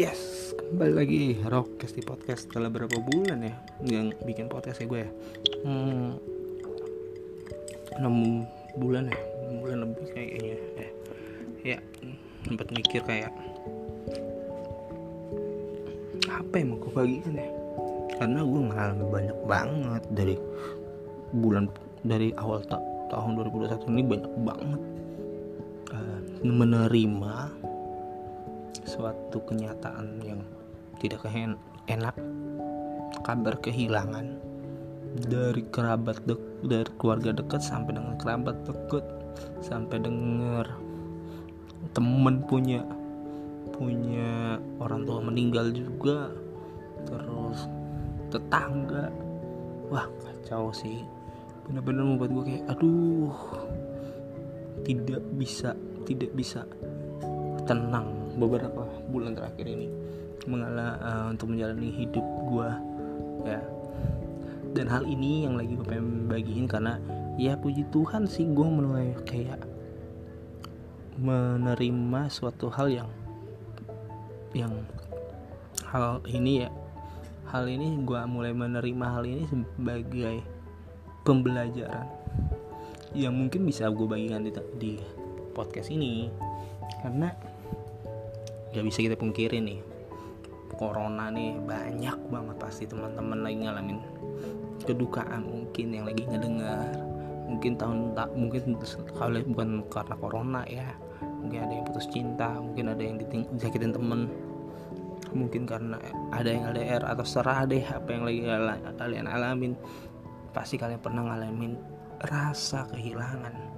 Yes, kembali lagi Rockcast di podcast setelah berapa bulan ya yang bikin podcast ya gue ya. Hmm, 6 bulan ya, 6 bulan lebih kayaknya. Ya, ya sempat mikir kayak apa yang mau gue bagikan ya? Karena gue ngalamin banyak banget dari bulan dari awal ta tahun 2021 ini banyak banget uh, menerima suatu kenyataan yang tidak enak. Kabar kehilangan dari kerabat dek dari keluarga dekat sampai dengan kerabat dekat sampai dengar temen punya punya orang tua meninggal juga terus tetangga. Wah kacau sih. Bener-bener membuat gue kayak aduh tidak bisa tidak bisa tenang beberapa bulan terakhir ini mengalah uh, untuk menjalani hidup gue ya. Dan hal ini yang lagi gue pengen bagiin karena ya puji Tuhan sih gue mulai kayak menerima suatu hal yang yang hal ini ya. Hal ini gue mulai menerima hal ini sebagai pembelajaran yang mungkin bisa gue bagikan di, di podcast ini. Karena gak bisa kita pungkiri nih. Corona nih banyak banget pasti teman-teman lagi ngalamin kedukaan mungkin yang lagi ngedengar. Mungkin tahun tak mungkin kalau bukan karena corona ya mungkin ada yang putus cinta mungkin ada yang disakitin temen. Mungkin karena ada yang LDR atau serah deh apa yang lagi kalian alamin. Pasti kalian pernah ngalamin rasa kehilangan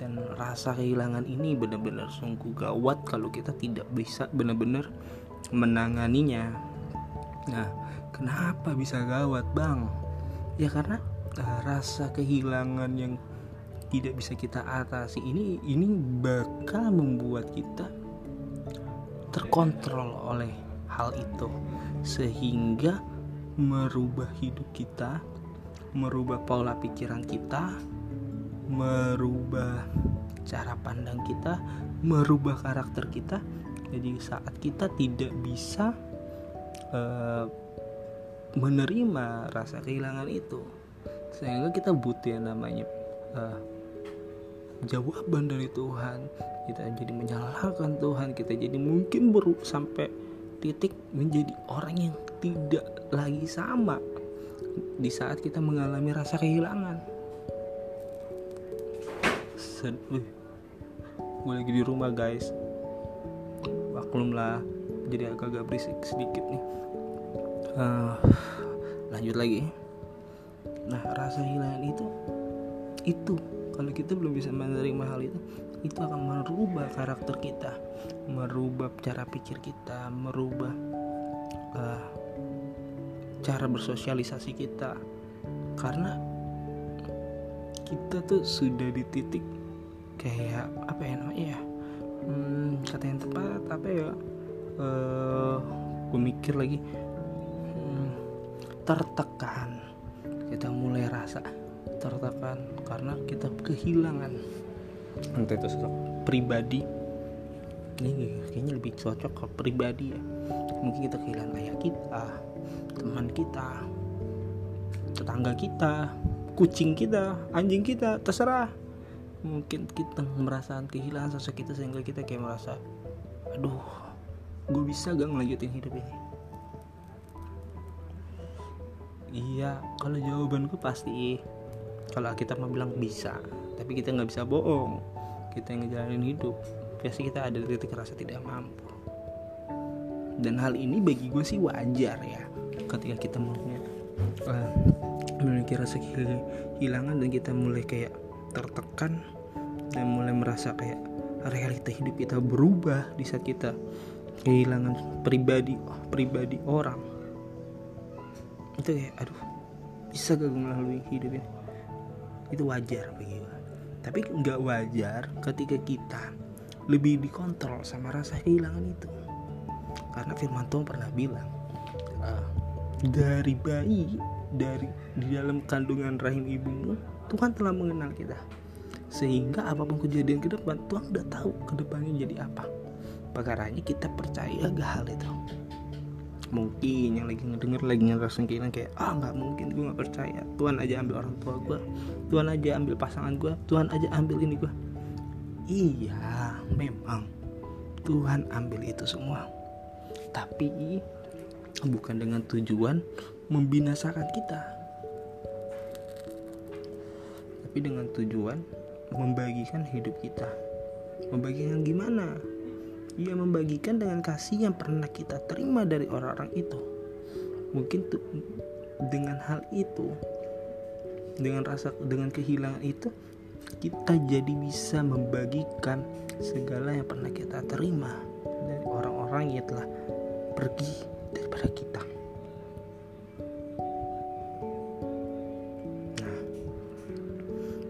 dan rasa kehilangan ini benar-benar sungguh gawat kalau kita tidak bisa benar-benar menanganinya. Nah kenapa bisa gawat bang? Ya karena uh, rasa kehilangan yang tidak bisa kita atasi ini ini bakal membuat kita terkontrol oleh hal itu sehingga merubah hidup kita merubah pola pikiran kita merubah cara pandang kita, merubah karakter kita. Jadi saat kita tidak bisa uh, menerima rasa kehilangan itu, sehingga kita butuh yang namanya uh, jawaban dari Tuhan. Kita jadi menyalahkan Tuhan, kita jadi mungkin baru sampai titik menjadi orang yang tidak lagi sama di saat kita mengalami rasa kehilangan sedih gue lagi di rumah guys. Maklum lah jadi agak-agak berisik sedikit nih. Uh, lanjut lagi. Nah rasa hilangan itu itu kalau kita belum bisa menerima hal itu itu akan merubah karakter kita merubah cara pikir kita merubah uh, cara bersosialisasi kita. Karena kita tuh sudah di titik kayak apa ya namanya ya? Hmm, kata yang tepat apa ya? Uh, eh, gue mikir lagi. Hmm, tertekan. Kita mulai rasa tertekan karena kita kehilangan entah itu sosok pribadi. Ini kayaknya lebih cocok ke pribadi ya. Mungkin kita kehilangan ayah kita teman kita tetangga kita kucing kita anjing kita terserah mungkin kita merasakan kehilangan sosok kita sehingga kita kayak merasa aduh gue bisa gak ngelanjutin hidup ini? Iya kalau jawaban gue pasti kalau kita mau bilang bisa tapi kita nggak bisa bohong. Kita yang ngejalanin hidup pasti kita ada titik rasa tidak mampu. Dan hal ini bagi gue sih wajar ya ketika kita punya uh, memiliki rasa kehilangan dan kita mulai kayak tertekan dan mulai merasa kayak realita hidup kita berubah di saat kita kehilangan pribadi pribadi orang. Itu kayak aduh bisa gak melalui hidup ini? Itu wajar bagi gue tapi nggak wajar ketika kita lebih dikontrol sama rasa kehilangan itu. Karena firman Tuhan pernah bilang uh, dari bayi dari di dalam kandungan rahim ibumu Tuhan telah mengenal kita. Sehingga apa pun kejadian ke depan Tuhan udah tahu ke depannya jadi apa. Perkaranya kita percaya gak hal itu. Mungkin yang lagi ngedenger lagi keinginan kayak ah nggak mungkin gue nggak percaya. Tuhan aja ambil orang tua gue Tuhan aja ambil pasangan gue Tuhan aja ambil ini gue iya memang. Tuhan ambil itu semua. Tapi bukan dengan tujuan membinasakan kita tapi dengan tujuan membagikan hidup kita membagikan gimana ia membagikan dengan kasih yang pernah kita terima dari orang-orang itu. Mungkin tuh dengan hal itu, dengan rasa dengan kehilangan itu, kita jadi bisa membagikan segala yang pernah kita terima dari orang-orang yang telah pergi daripada kita.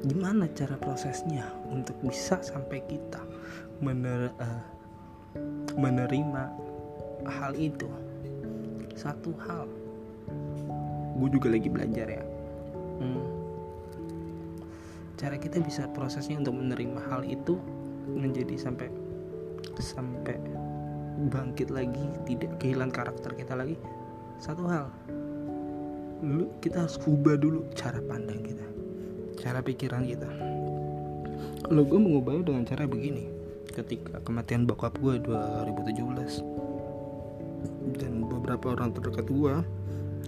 Gimana cara prosesnya untuk bisa sampai kita mener uh, menerima hal itu? Satu hal. Gue juga lagi belajar ya. Hmm, cara kita bisa prosesnya untuk menerima hal itu menjadi sampai sampai bangkit lagi tidak kehilangan karakter kita lagi. Satu hal. Lu kita harus ubah dulu cara pandang kita cara pikiran kita. Kalau gue mengubahnya dengan cara begini. Ketika kematian bokap gue 2017 dan beberapa orang terdekat gue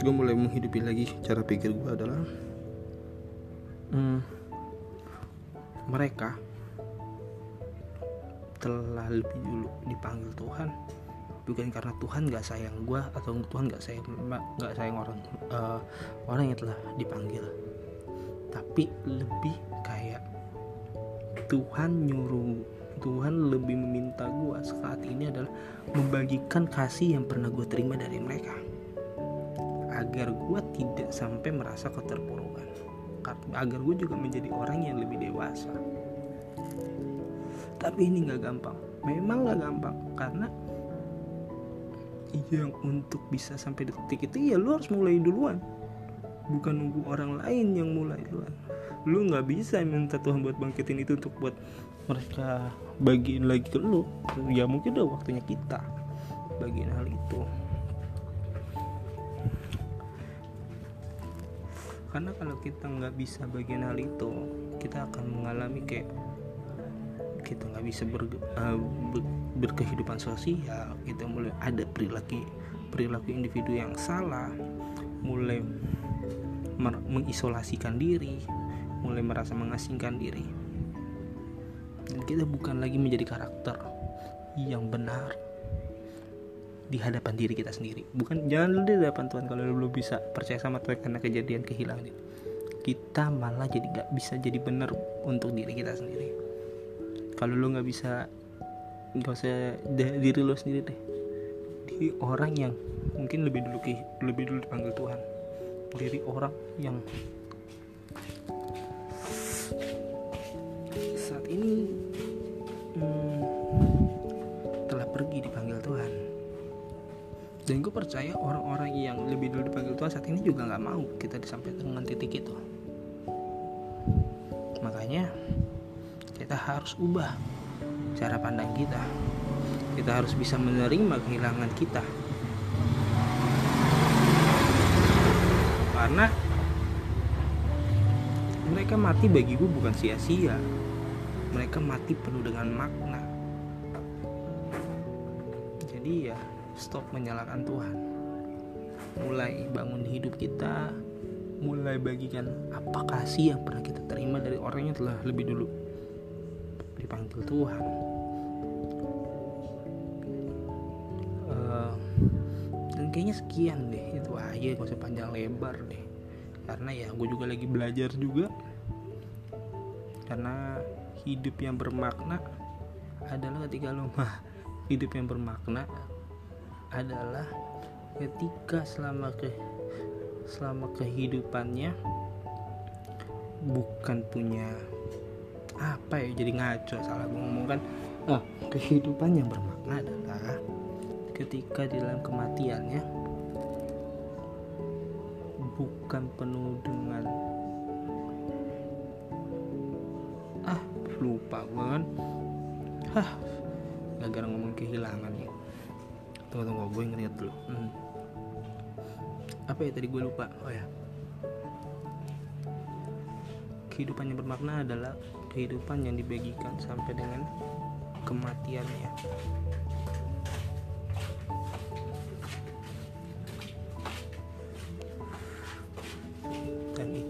gue mulai menghidupi lagi cara pikir gue adalah hmm, mereka telah lebih dulu dipanggil Tuhan. Bukan karena Tuhan gak sayang gue atau Tuhan gak sayang gak sayang orang uh, orang yang telah dipanggil tapi lebih kayak Tuhan nyuruh Tuhan lebih meminta gue saat ini adalah membagikan kasih yang pernah gue terima dari mereka. Agar gue tidak sampai merasa keterpurukan. Agar gue juga menjadi orang yang lebih dewasa. Tapi ini gak gampang. Memang gak gampang. Karena yang untuk bisa sampai detik itu ya lu harus mulai duluan bukan nunggu orang lain yang mulai duluan. Lu nggak bisa minta Tuhan buat bangkitin itu untuk buat mereka bagiin lagi ke lu. Ya mungkin udah waktunya kita bagiin hal itu. Karena kalau kita nggak bisa bagian hal itu kita akan mengalami kayak kita nggak bisa ber, uh, ber, berkehidupan sosial. Kita mulai ada perilaku perilaku individu yang salah. Mulai mengisolasikan diri mulai merasa mengasingkan diri. Dan kita bukan lagi menjadi karakter yang benar di hadapan diri kita sendiri. Bukan jangan di hadapan Tuhan kalau lu belum bisa percaya sama Tuhan karena kejadian kehilangan itu kita malah jadi gak bisa jadi benar untuk diri kita sendiri. Kalau lu nggak bisa nggak usah diri lu sendiri deh. Di orang yang mungkin lebih dulu lebih dulu dipanggil Tuhan diri orang yang ini hmm, telah pergi dipanggil Tuhan. Dan gue percaya orang-orang yang lebih dulu dipanggil Tuhan saat ini juga nggak mau kita disampaikan dengan titik itu. Makanya kita harus ubah cara pandang kita. Kita harus bisa menerima kehilangan kita karena mereka mati bagi gue bukan sia-sia. Mereka mati penuh dengan makna. Jadi ya stop menyalahkan Tuhan. Mulai bangun hidup kita mulai bagikan apa kasih yang pernah kita terima dari orang yang telah lebih dulu. Dipanggil Tuhan kayaknya sekian deh. Itu aja gak usah panjang lebar deh. Karena ya gue juga lagi belajar juga. Karena hidup yang bermakna adalah ketika lo mah hidup yang bermakna adalah ketika selama ke selama kehidupannya bukan punya apa ya jadi ngaco salah gue ngomong kan. Ah, kehidupan yang bermakna adalah ketika di dalam kematiannya bukan penuh dengan lupa gue kan. Hah gara-gara ngomong kehilangan ya. Tunggu tunggu gue ngeliat dulu. Hmm. apa ya tadi gue lupa? Oh ya. Kehidupan yang bermakna adalah kehidupan yang dibagikan sampai dengan kematiannya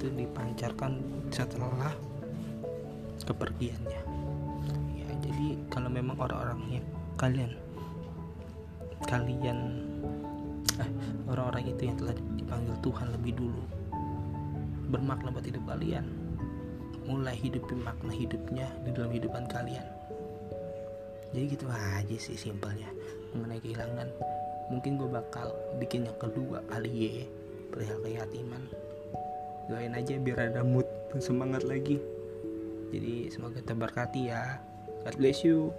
itu dipancarkan setelah kepergiannya. Ya jadi kalau memang orang-orangnya kalian kalian eh, orang-orang itu yang telah dipanggil Tuhan lebih dulu bermakna buat hidup kalian. Mulai hidupi makna hidupnya di dalam kehidupan kalian. Jadi gitu aja sih simpelnya mengenai kehilangan. Mungkin gue bakal bikin yang kedua kali ya perihal keyatiman doain aja biar ada mood semangat lagi. Jadi semoga terberkati ya. God bless you